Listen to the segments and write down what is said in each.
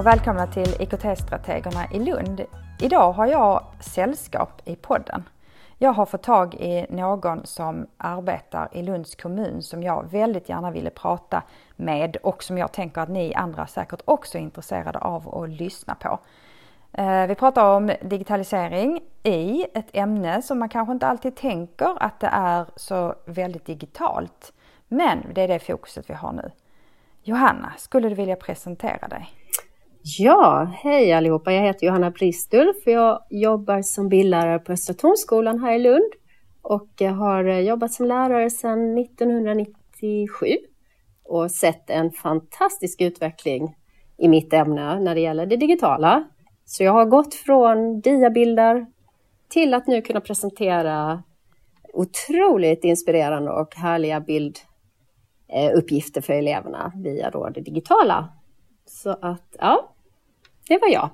och välkomna till IKT-strategerna i Lund. Idag har jag sällskap i podden. Jag har fått tag i någon som arbetar i Lunds kommun som jag väldigt gärna ville prata med och som jag tänker att ni andra säkert också är intresserade av att lyssna på. Eh, vi pratar om digitalisering i ett ämne som man kanske inte alltid tänker att det är så väldigt digitalt. Men det är det fokuset vi har nu. Johanna, skulle du vilja presentera dig? Ja, hej allihopa. Jag heter Johanna Bristulf. och Jag jobbar som bildlärare på Östra Tornskolan här i Lund och jag har eh, jobbat som lärare sedan 1997 och sett en fantastisk utveckling i mitt ämne när det gäller det digitala. Så jag har gått från diabilder till att nu kunna presentera otroligt inspirerande och härliga bilduppgifter för eleverna via då det digitala. Så att, ja, det var jag.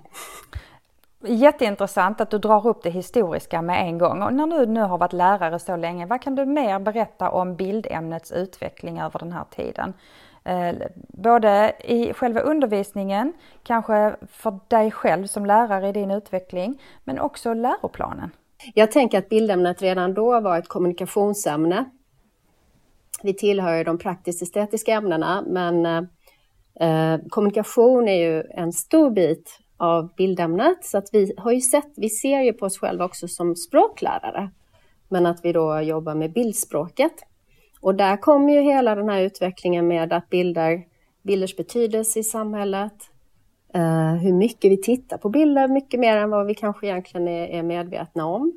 Jätteintressant att du drar upp det historiska med en gång. Och när du nu har varit lärare så länge, vad kan du mer berätta om bildämnets utveckling över den här tiden? Eh, både i själva undervisningen, kanske för dig själv som lärare i din utveckling, men också läroplanen. Jag tänker att bildämnet redan då var ett kommunikationsämne. Vi tillhör de praktiskt estetiska ämnena, men eh, kommunikation är ju en stor bit av bildämnet, så att vi har ju sett, vi ser ju på oss själva också som språklärare, men att vi då jobbar med bildspråket. Och där kommer ju hela den här utvecklingen med att bilder, bilders betydelse i samhället, eh, hur mycket vi tittar på bilder, mycket mer än vad vi kanske egentligen är, är medvetna om.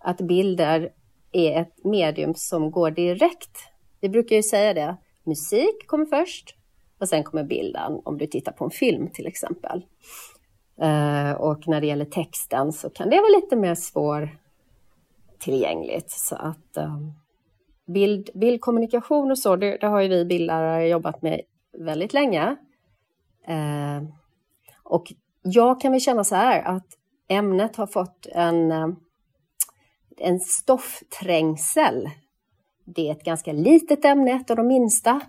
Att bilder är ett medium som går direkt. Vi brukar ju säga det, musik kommer först och sen kommer bilden om du tittar på en film till exempel. Eh, och när det gäller texten så kan det vara lite mer svår tillgängligt. Så att ehm, bild, bildkommunikation och så, det, det har ju vi bildlärare jobbat med väldigt länge. Eh, och jag kan väl känna så här att ämnet har fått en, eh, en stoffträngsel. Det är ett ganska litet ämne, ett av de minsta.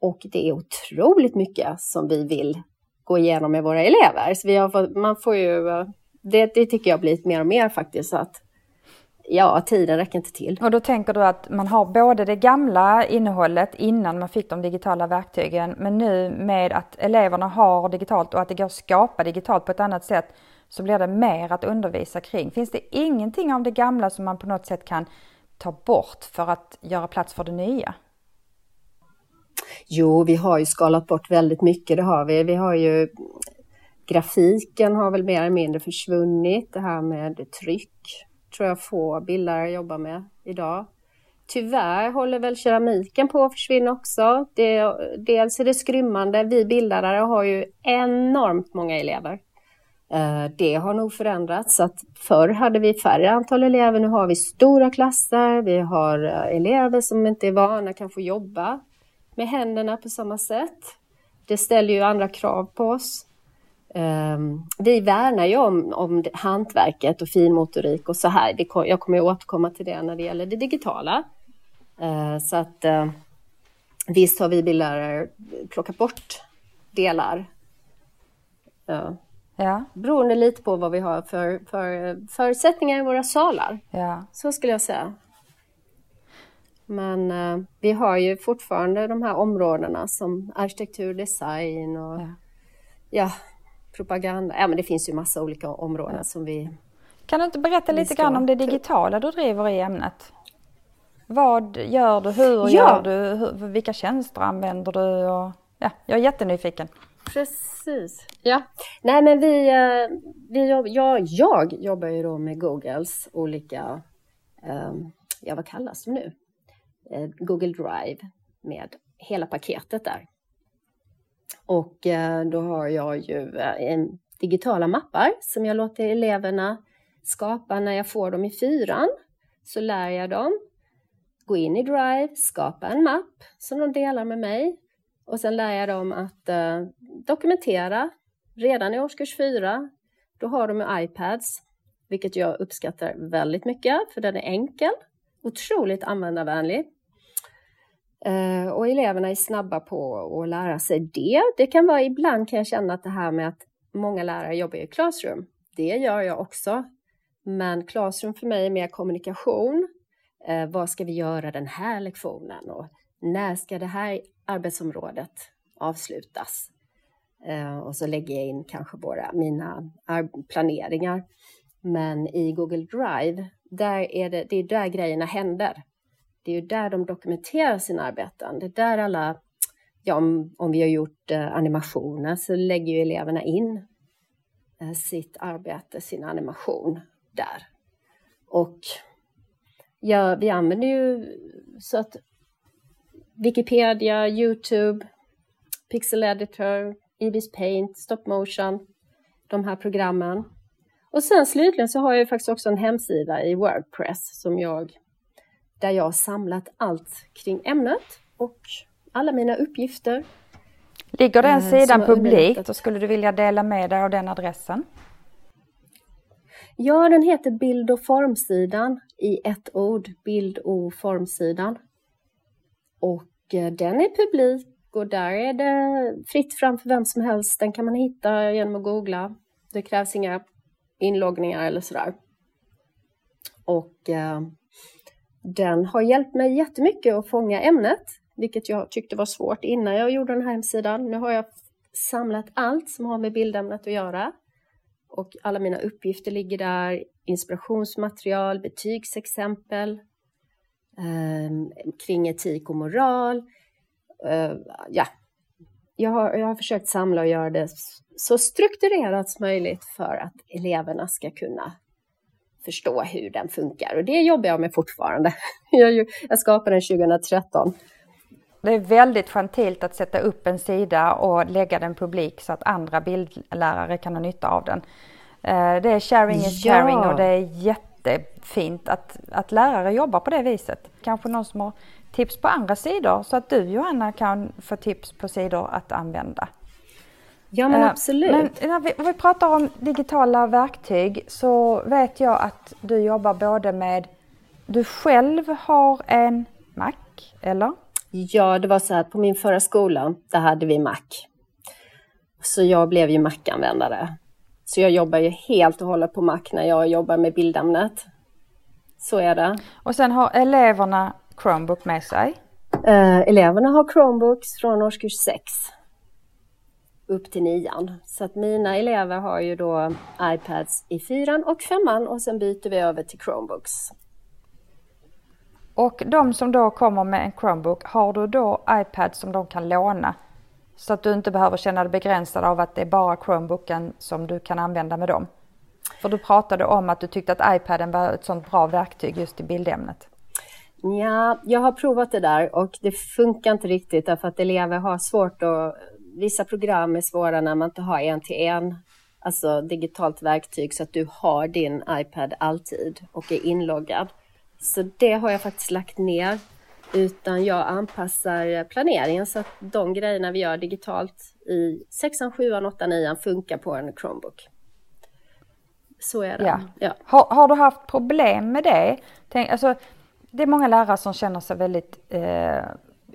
Och det är otroligt mycket som vi vill gå igenom med våra elever. Så vi har fått, man får ju, det, det tycker jag blivit mer och mer faktiskt. Att ja, tiden räcker inte till. Och då tänker du att man har både det gamla innehållet innan man fick de digitala verktygen, men nu med att eleverna har digitalt och att det går att skapa digitalt på ett annat sätt så blir det mer att undervisa kring. Finns det ingenting av det gamla som man på något sätt kan ta bort för att göra plats för det nya? Jo, vi har ju skalat bort väldigt mycket, det har vi. Vi har ju grafiken har väl mer eller mindre försvunnit, det här med tryck tror jag få bildlärare jobbar med idag. Tyvärr håller väl keramiken på att försvinna också. Det, dels är det skrymmande. Vi bildlärare har ju enormt många elever. Eh, det har nog förändrats. Så att förr hade vi färre antal elever, nu har vi stora klasser. Vi har eh, elever som inte är vana kan få jobba med händerna på samma sätt. Det ställer ju andra krav på oss. Um, vi värnar ju om, om hantverket och finmotorik och så här. Det, jag kommer återkomma till det när det gäller det digitala. Uh, så att uh, visst har vi bildlärare plockat bort delar. Uh, ja. Beroende lite på vad vi har för, för förutsättningar i våra salar. Ja. Så skulle jag säga. Men uh, vi har ju fortfarande de här områdena som arkitektur, design och ja, ja propaganda. Ja, men det finns ju massa olika områden ja. som vi... Kan du inte berätta lite grann om det digitala du driver i ämnet? Vad gör du? Hur ja. gör du? Hur, vilka tjänster använder du? Och, ja, jag är jättenyfiken. Precis. Ja, nej men vi, eh, vi jobb, ja, jag jobbar ju då med Googles olika, um, ja vad kallas de nu? Eh, Google Drive med hela paketet där. Och eh, då har jag ju eh, digitala mappar som jag låter eleverna skapa när jag får dem i fyran. Så lär jag dem gå in i Drive, skapa en mapp som de delar med mig och sen lär jag dem att dokumentera redan i årskurs fyra. Då har de iPads, vilket jag uppskattar väldigt mycket för den är enkel, otroligt användarvänlig Eh, och eleverna är snabba på att lära sig det. Det kan vara ibland kan jag känna att det här med att många lärare jobbar i Classroom. Det gör jag också. Men Classroom för mig är mer kommunikation. Eh, vad ska vi göra den här lektionen och när ska det här arbetsområdet avslutas? Eh, och så lägger jag in kanske våra mina planeringar. Men i Google Drive, där är det, det är där grejerna händer. Det är ju där de dokumenterar sina arbeten. Det är där alla, ja, om, om vi har gjort eh, animationer så lägger ju eleverna in eh, sitt arbete, sin animation där. Och ja, vi använder ju så att Wikipedia, Youtube, Pixel Editor, Ibis Paint, Stop Motion, de här programmen. Och sen slutligen så har jag faktiskt också en hemsida i Wordpress som jag, där jag har samlat allt kring ämnet och alla mina uppgifter. Ligger den sidan publikt och skulle du vilja dela med dig av den adressen? Ja, den heter Bild och formsidan i ett ord, bild och formsidan. Och eh, den är publik och där är det fritt fram för vem som helst. Den kan man hitta genom att googla. Det krävs inga inloggningar eller sådär. Och eh, den har hjälpt mig jättemycket att fånga ämnet, vilket jag tyckte var svårt innan jag gjorde den här hemsidan. Nu har jag samlat allt som har med bildämnet att göra och alla mina uppgifter ligger där, inspirationsmaterial, betygsexempel, eh, kring etik och moral. Eh, ja, jag har, jag har försökt samla och göra det så strukturerat som möjligt för att eleverna ska kunna förstå hur den funkar. Och det jobbar jag med fortfarande. Jag, jag skapade den 2013. Det är väldigt gentilt att sätta upp en sida och lägga den publik så att andra bildlärare kan ha nytta av den. Eh, det är sharing is ja. caring och det är jättefint att, att lärare jobbar på det viset. Kanske någon som har tips på andra sidor så att du Johanna kan få tips på sidor att använda. Ja men eh, absolut. Men när vi, pratar om digitala verktyg så vet jag att du jobbar både med, du själv har en Mac, eller? Ja, det var så att på min förra skola, där hade vi Mac. Så jag blev ju Mac-användare. Så jag jobbar ju helt och hållet på Mac när jag jobbar med bildämnet. Så är det. Och sen har eleverna Chromebook med sig? Uh, eleverna har Chromebooks från årskurs 6 upp till nian. Så att mina elever har ju då iPads i fyran och femman och sen byter vi över till Chromebooks. Och de som då kommer med en Chromebook, har du då iPad som de kan låna? Så att du inte behöver känna dig begränsad av att det är bara Chromebooken som du kan använda med dem? För du pratade om att du tyckte att iPaden var ett sånt bra verktyg just i bildämnet. Ja, jag har provat det där och det funkar inte riktigt därför att elever har svårt att... Vissa program är svåra när man inte har en till en, alltså digitalt verktyg så att du har din iPad alltid och är inloggad. Så det har jag faktiskt lagt ner utan jag anpassar planeringen så att de grejerna vi gör digitalt i 6, 7, 8, 9 funkar på en Chromebook. Så är det. Ja. ja. Har, har, du haft problem med det? Tänk, alltså, det är många lärare som känner sig väldigt eh,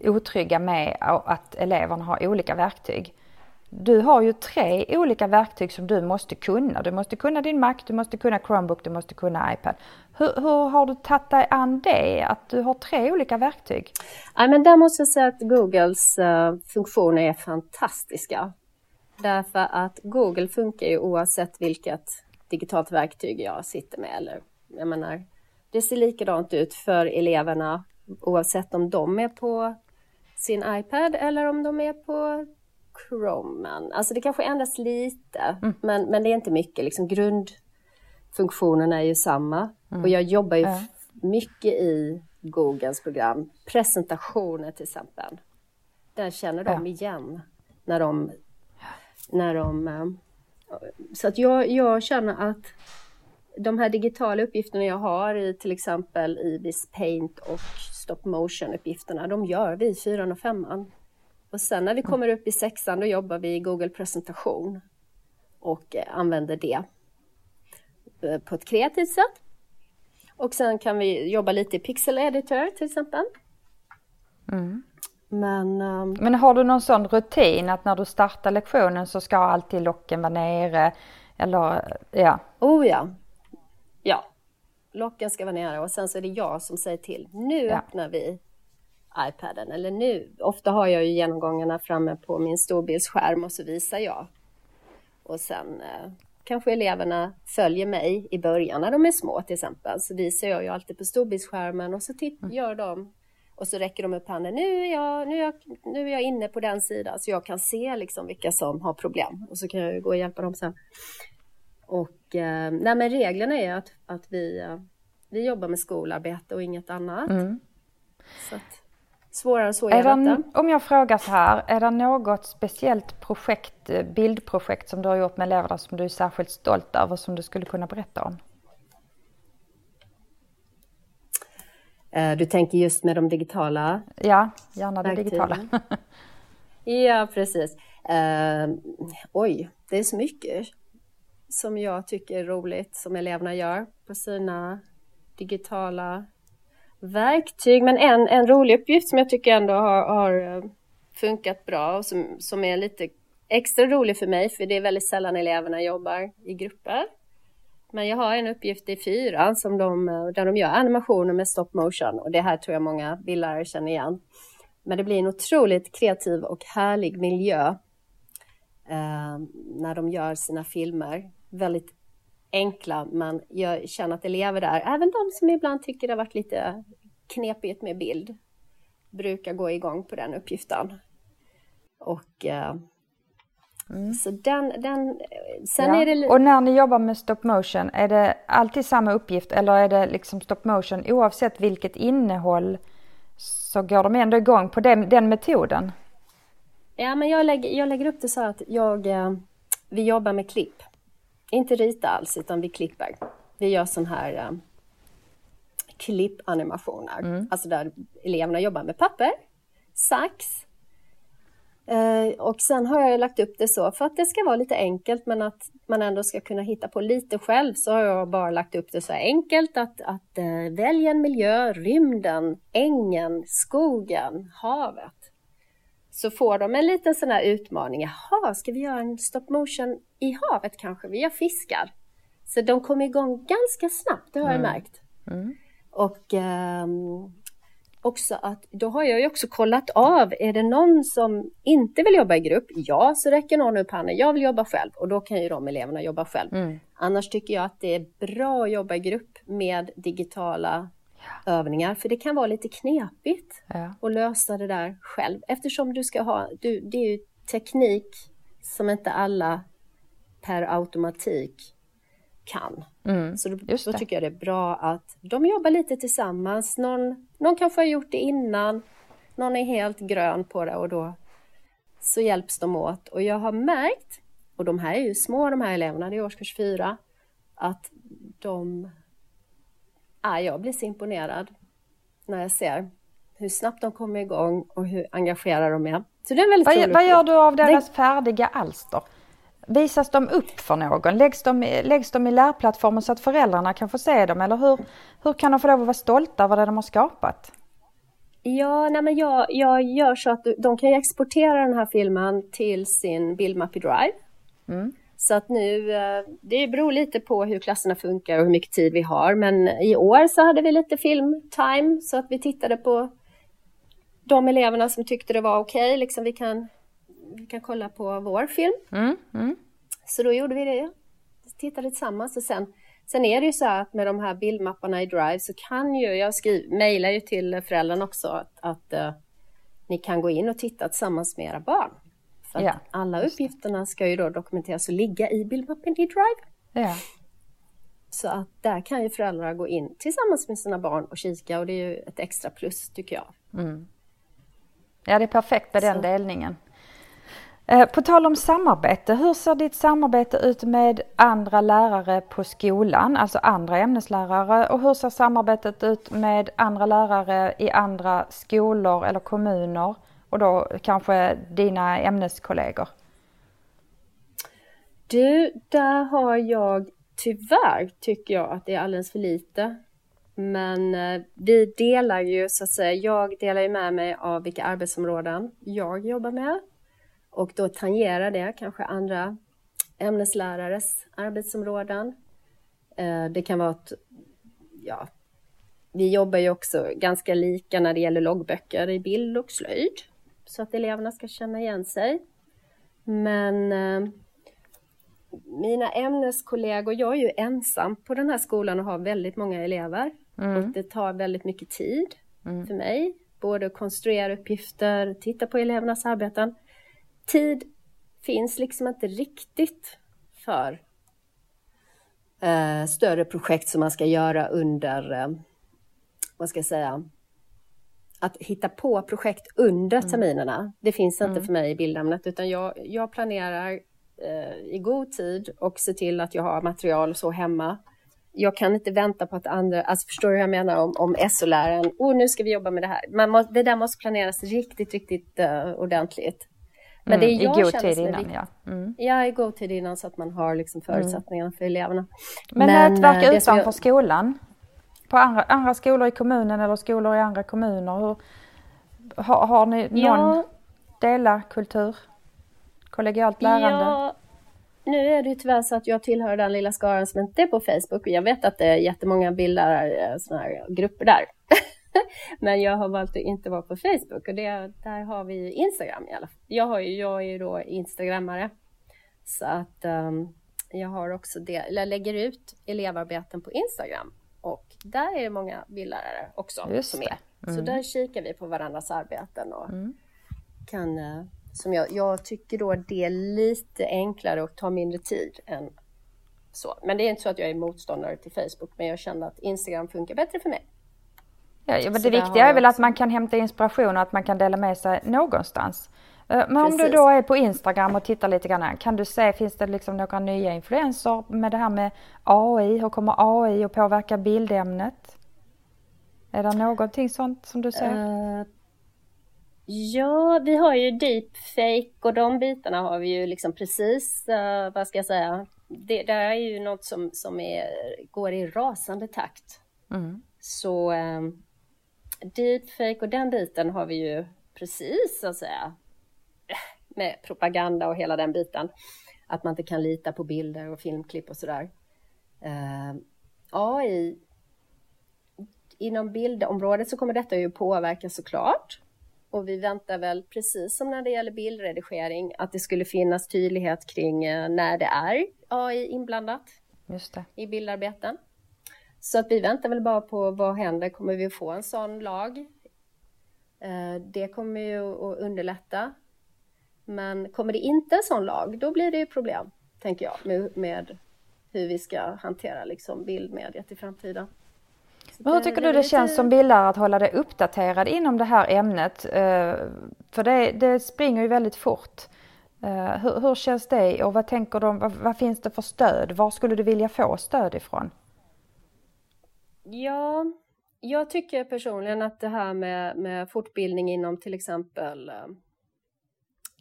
otrygga med att eleverna har olika verktyg. Du har ju tre olika verktyg som du måste kunna. Du måste kunna din Mac, du måste kunna Chromebook, du måste kunna iPad. Hur, hur har du tagit dig an det, att du har tre olika verktyg? Ja, men där måste jag säga att Googles eh, uh, funktioner är fantastiska. Därför att Google funkar ju oavsett vilket digitalt verktyg jag sitter med. Eller, jag menar, det ser likadant ut för eleverna oavsett om de är på sin iPad eller om de är på Chroman. Alltså det kanske ändras lite, mm. men, men det är inte mycket. Liksom grundfunktionerna är ju samma. Mm. Och jag jobbar ju mm. mycket i Googles program. Presentationer till exempel. Där känner de igen när de... När de eh, så att jag, jag känner att de här digitala uppgifterna jag har i till exempel Ibis Paint och Stop Motion-uppgifterna, de gör vi i fyran och femman. Och sen när vi kommer upp i sexan, då jobbar vi i Google presentation och eh, använder det eh, på ett kreativt sätt. Och sen kan vi jobba lite i Pixel Editor till exempel. Mm. Men, um... Men har du någon sån rutin att när du startar lektionen så ska alltid locken vara nere? Eller ja? Oh ja. Ja. Locken ska vara nere och sen så är det jag som säger till. Nu ja. öppnar vi iPaden. Eller nu, ofta har jag ju genomgångarna framme på min storbildsskärm och så visar jag. Och sen eh, kanske eleverna följer mig i början när de är små till exempel. Så visar jag ju alltid på storbildsskärmen och så titt, mm. gör de och så räcker de upp handen. Nu är, jag, nu, är jag, nu är jag inne på den sidan så jag kan se liksom vilka som har problem och så kan jag gå och hjälpa dem sen. Och nej, men reglerna är att, att vi, eh, vi jobbar med skolarbete och inget annat. Mm. Så att, svårare än så är, det Om jag frågar så här, är det något speciellt projekt, eh, bildprojekt som du har gjort med eleverna som du är särskilt stolt över som du skulle kunna berätta om? Eh, du tänker just med de digitala? Ja, gärna det digitala. ja, precis. Uh, oj, det är så mycket som jag tycker är roligt som eleverna gör på sina digitala verktyg. Men en, en rolig uppgift som jag tycker ändå har, har eh, funkat bra och som, som är lite extra rolig för mig, för det är väldigt sällan eleverna jobbar i grupper. Men jag har en uppgift i fyran som de, eh, där de gör animationer med stop motion och det här tror jag många bildlärare känner igen. Men det blir en otroligt kreativ och härlig miljö eh, när de gör sina filmer. Väldigt enkla, men jag känner att elever där, även de som ibland tycker det har varit lite knepigt med bild, brukar gå igång på den uppgiften. Och eh, Mm. Så den, den, sen ja. är det... Och när ni jobbar med stop motion, är det alltid samma uppgift eller är det liksom stop motion oavsett vilket innehåll så går de ändå igång på den, den metoden? Ja, men jag lägger, jag lägger upp det så att jag, eh, vi jobbar med klipp. Inte rita alls, utan vi klipper. Vi gör sån här uh, klippanimationer, mm. alltså där eleverna jobbar med papper, sax, Eh, och sen har jag lagt upp det så för att det ska vara lite enkelt men att man ändå ska kunna hitta på lite själv så har jag bara lagt upp det så enkelt att, att uh, välja en miljö, rymden, ängen, skogen, havet. Så får de en liten sån här utmaning. Jaha, ska vi göra en stop motion i havet kanske? Vi gör fiskar. Så de kommer igång ganska snabbt, det har mm. jag märkt. Mm. Och um, också att då har jag ju också kollat av, är det någon som inte vill jobba i grupp? Ja, så räcker någon upp handen, jag vill jobba själv och då kan ju de eleverna jobba själv. Mm. Annars tycker jag att det är bra att jobba i grupp med digitala ja. övningar, för det kan vara lite knepigt ja. att lösa det där själv eftersom du ska ha, du, det är ju teknik som inte alla per automatik kan. Mm, så då, då, tycker jag det är bra att de jobbar lite tillsammans. Någon, någon kanske har gjort det innan, någon är helt grön på det och då så hjälps de åt. Och jag har märkt, och de här är ju små de här eleverna, det är årskurs fyra, att de... Ja, jag blir så imponerad när jag ser hur snabbt de kommer igång och hur engagerade de är. Så det är väldigt vad, vad gör du av deras det... färdiga alster? Visas de upp för någon? Läggs de, läggs de i lärplattformen så att föräldrarna kan få se dem? Eller hur, hur kan de få lov att vara stolta över det de har skapat? Ja, nej men jag, jag gör så att de kan exportera den här filmen till sin Bildmappy Drive. Mm. Så att nu, eh, det beror lite på hur klasserna funkar och hur mycket tid vi har. Men i år så hade vi lite filmtime så att vi tittade på de eleverna som tyckte det var okej. Okay. Liksom vi kan vi kan kolla på vår film. Mm, mm. Så då gjorde vi det. Tittade tillsammans och sen, sen är det ju så att med de här bildmapparna i Drive så kan ju, jag skriver, mejlar ju till föräldrarna också att, att uh, ni kan gå in och titta tillsammans med era barn. För ja, alla uppgifterna ska ju då dokumenteras och ligga i bildmappen i Drive. Ja. Så att där kan ju föräldrar gå in tillsammans med sina barn och kika och det är ju ett extra plus tycker jag. Mm. Ja, det är perfekt med den delningen. Eh, på tal om samarbete, hur ser ditt samarbete ut med andra lärare på skolan, alltså andra ämneslärare och hur ser samarbetet ut med andra lärare i andra skolor eller kommuner och då kanske dina ämneskollegor? Du, där har jag tyvärr tycker jag att det är alldeles för lite Men eh, vi delar ju så att säga, jag delar ju med mig av vilka arbetsområden jag jobbar med och då tangerar det kanske andra ämneslärares arbetsområden. Eh, det kan vara att, ja, vi jobbar ju också ganska lika när det gäller loggböcker i bild och slöjd så att eleverna ska känna igen sig. Men eh, mina ämneskollegor, jag är ju ensam på den här skolan och har väldigt många elever. Mm. Och det tar väldigt mycket tid mm. för mig, både att konstruera uppgifter, titta på elevernas arbeten. Tid finns liksom inte riktigt för eh, större projekt som man ska göra under, eh, vad ska jag säga, att hitta på projekt under mm. terminerna. Det finns inte mm. för mig i bildämnet utan jag, jag planerar eh, i god tid och ser till att jag har material så hemma. Jag kan inte vänta på att andra, alltså förstår du hur jag menar om, om SO-läraren, oh nu ska vi jobba med det här. Man må, det där måste planeras riktigt, riktigt uh, ordentligt. Men det är mm, jag I god tid innan, ja. Mm. Ja, i god tid innan så att man har liksom mm. förutsättningarna mm. för eleverna. Men, Men nätverka uh, utanför jag... skolan? På andra, andra skolor i kommunen eller skolor i andra kommuner? Hur, har, har ni någon ja. delarkultur? Kollegialt lärande? Ja, nu är det ju tyvärr så att jag tillhör den lilla skaran som inte är på Facebook. Jag vet att det är jättemånga bildar eh, sådana här grupper där. Men jag har valt att inte vara på Facebook och det, där har vi Instagram i alla fall. Jag, har ju, jag är ju då instagrammare. Så att um, jag har också det, jag lägger ut elevarbeten på Instagram där är det många bildlärare också Just som är. Mm. Så där kikar vi på varandras arbeten och mm. kan uh, som jag, jag tycker då det är lite enklare och tar mindre tid än så. Men det är inte så att jag är motståndare till Facebook, men jag känner att Instagram funkar bättre för mig. Ja, men det viktiga är väl att man kan hämta inspiration och att man kan dela med sig någonstans. Eh, men om du då är på Instagram och tittar lite grann, kan du se, finns det liksom några nya influenser med det här med AI? Hur kommer AI att påverka bildämnet? Är det någonting sånt som du ser? Uh, Ja, vi har ju deepfake och de bitarna har vi ju liksom precis, uh, vad ska jag säga, det, det är ju något som, som är, går i rasande takt. Mm. Så um, deepfake och den biten har vi ju precis så att säga med propaganda och hela den biten. Att man inte kan lita på bilder och filmklipp och sådär. Uh, AI, inom bildområdet så kommer detta ju påverka såklart. Och vi väntar väl, precis som när det gäller bildredigering, att det skulle finnas tydlighet kring eh, när det är AI inblandat i bildarbeten. Så att vi väntar väl bara på vad händer, kommer vi få en sån lag? Eh, det kommer ju att underlätta. Men kommer det inte en sån lag, då blir det ju problem, tänker jag, med, med hur vi ska hantera liksom bildmediet i framtiden. Men hur tycker du det känns som bildare att hålla dig uppdaterad inom det här ämnet? Eh, för det, det springer ju väldigt fort. Eh, hur, hur känns det och vad tänker du vad, vad finns det för stöd? Var skulle du vilja få stöd ifrån? Ja, jag tycker personligen att det här med, med fortbildning inom till exempel eh,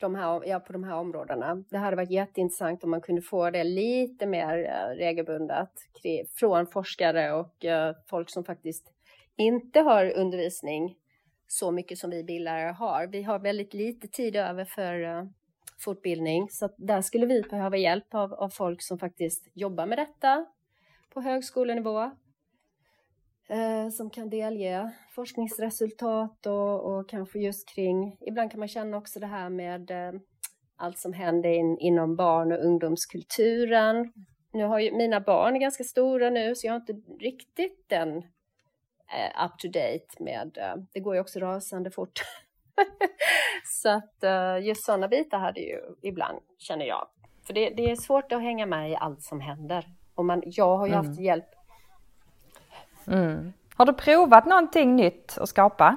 de här, ja, på de här områdena. Det hade varit jätteintressant om man kunde få det lite mer eh, regelbundet från forskare och eh, folk som faktiskt inte har undervisning så mycket som vi bildlärare har. Vi har väldigt lite tid över för eh, fortbildning så där skulle vi behöva hjälp av, av folk som faktiskt jobbar med detta på högskolenivå eh, som kan delge forskningsresultat och, och kanske just kring, ibland kan man känna också det här med eh, allt som händer in, inom barn och ungdomskulturen. Nu har ju mina barn är ganska stora nu så jag har inte riktigt den eh, up to date med, eh, det går ju också rasande fort. så att just sådana bitar hade ju ibland, känner jag. För det, det, är svårt att hänga med i allt som händer. Och man, jag har ju mm. haft hjälp Mm. Har du provat någonting nytt att skapa?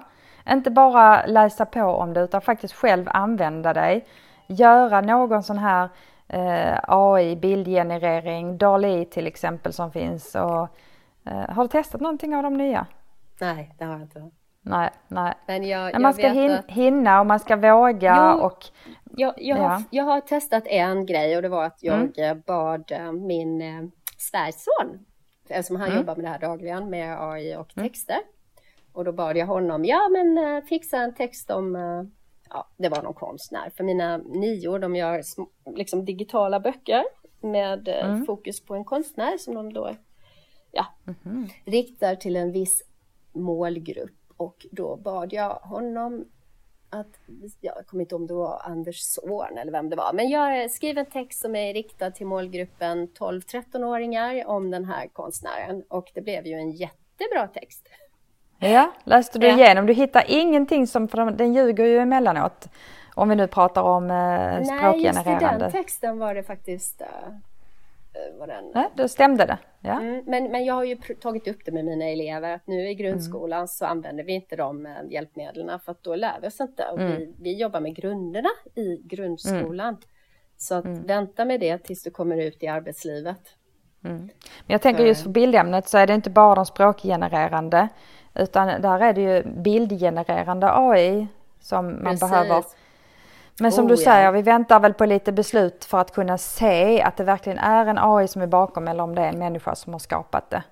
Inte bara läsa på om det utan faktiskt själv använda dig. Göra någon sån här eh, AI bildgenerering, DALI till exempel som finns. Och, eh, har du testat någonting av de nya? Nej, det har jag inte. Nej, nej. Men, jag, Men man ska hin att... hinna och man ska våga jo, och... Jag, jag, ja. har, jag har testat en grej och det var att jag mm. bad eh, min eh, svärson eftersom han mm. jobbar med det här dagligen med AI och mm. texter. Och då bad jag honom, ja men uh, fixa en text om, uh, ja det var någon konstnär. För mina nior, de gör liksom digitala böcker med uh, mm. fokus på en konstnär som de då ja, mm. riktar till en viss målgrupp. Och då bad jag honom att, jag kommer inte ihåg om det var Anders son eller vem det var, men jag skrev en text som är riktad till målgruppen 12-13-åringar om den här konstnären och det blev ju en jättebra text. Ja, läste du igenom? Du hittar ingenting som, för den ljuger ju emellanåt. Om vi nu pratar om eh, språkgenererande. Nej, just i den texten var det faktiskt uh, var den... Ja, då stämde det. Ja. Mm, men, men jag har ju tagit upp det med mina elever att nu i grundskolan mm. så använder vi inte de eh, hjälpmedlen för att då lär vi oss inte. Och mm. vi, vi jobbar med grunderna i grundskolan. Mm. Så att mm. vänta med det tills du kommer ut i arbetslivet. Men jag tänker just för bildämnet så är det inte bara de språkgenererande utan där är det ju bildgenererande AI som man Precis. behöver men som oh, du säger, ja. vi väntar väl på lite beslut för att kunna se att det verkligen är en AI som är bakom eller om det är en människa som har skapat det.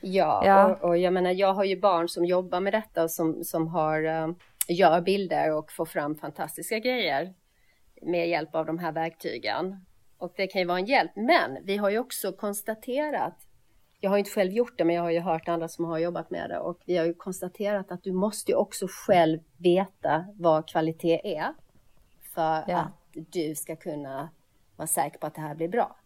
Ja, ja. Och, och, jag menar, jag har ju barn som jobbar med detta och som, som har, uh, gör bilder och får fram fantastiska grejer med hjälp av de här verktygen. Och det kan ju vara en hjälp, men vi har ju också konstaterat jag har inte själv gjort det, men jag har ju hört andra som har jobbat med det och vi har ju konstaterat att du måste ju också själv veta vad kvalitet är för ja. att du ska kunna vara säker på att det här blir bra.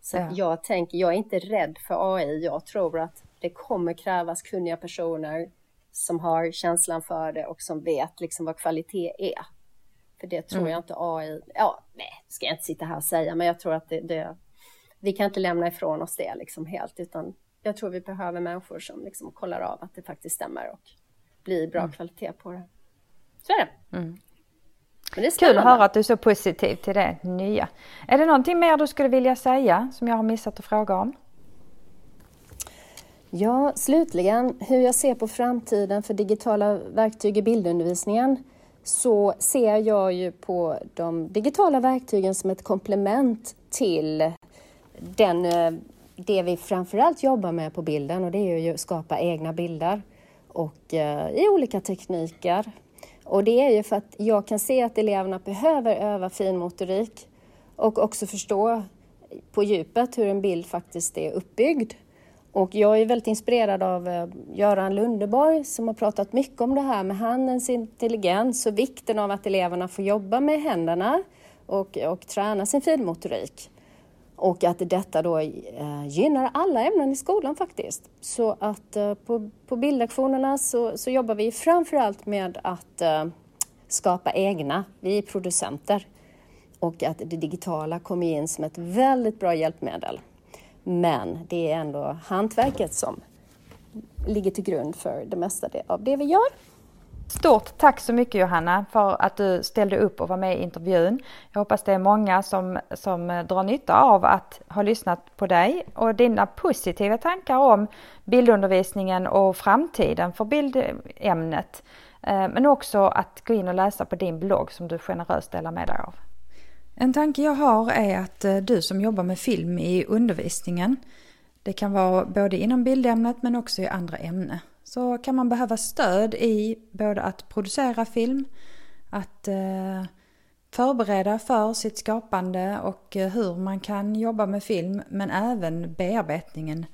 Så ja. jag tänker, jag är inte rädd för AI. Jag tror att det kommer krävas kunniga personer som har känslan för det och som vet liksom vad kvalitet är. För det tror mm. jag inte AI, ja, nej, ska jag inte sitta här och säga, men jag tror att det, det vi kan inte lämna ifrån oss det liksom helt, utan jag tror vi behöver människor som liksom kollar av att det faktiskt stämmer och blir bra mm. kvalitet på det. Så är det. Mm. Kul att höra att du är så positiv till det nya. Är det någonting mer du skulle vilja säga som jag har missat att fråga om? Ja, slutligen hur jag ser på framtiden för digitala verktyg i bildundervisningen så ser jag ju på de digitala verktygen som ett komplement till den, eh, det vi framförallt jobbar med på bilden och det är ju att skapa egna bilder och eh, i olika tekniker och det är ju för att jag kan se att eleverna behöver öva finmotorik och också förstå på djupet hur en bild faktiskt är uppbyggd. Och jag är väldigt inspirerad av eh, Göran Lundeborg som har pratat mycket om det här med handens intelligens och vikten av att eleverna får jobba med händerna och, och träna sin finmotorik. Och att detta då eh, gynnar alla ämnen i skolan faktiskt. Så att eh, på, på bildlektionerna så, så jobbar vi framförallt med att eh, skapa egna, vi är producenter. Och att det digitala kommer in som ett väldigt bra hjälpmedel. Men det är ändå hantverket som ligger till grund för det mesta av det vi gör. Stort tack så mycket Johanna för att du ställde upp och var med i intervjun. Jag hoppas det är många som, som drar nytta av att ha lyssnat på dig och dina positiva tankar om bildundervisningen och framtiden för bildämnet. Eh, men också att gå in och läsa på din blogg som du generöst delar med dig av. En tanke jag har är att eh, du som jobbar med film i undervisningen, det kan vara både inom bildämnet men också i andra ämnen så kan man behöva stöd i både att producera film, att eh, förbereda för sitt skapande och eh, hur man kan jobba med film men även bearbetningen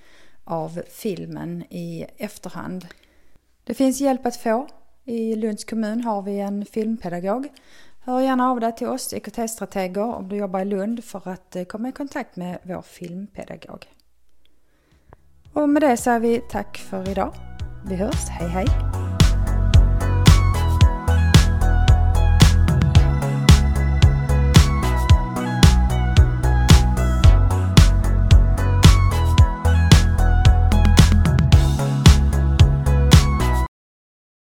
av filmen i efterhand. Det finns hjälp att få. I Lunds kommun har vi en filmpedagog. Hör gärna av dig till oss IKT-strateger om du jobbar i Lund för att eh, komma i kontakt med vår filmpedagog. Och med det säger vi tack för idag. Vi hörs. Hej, hej.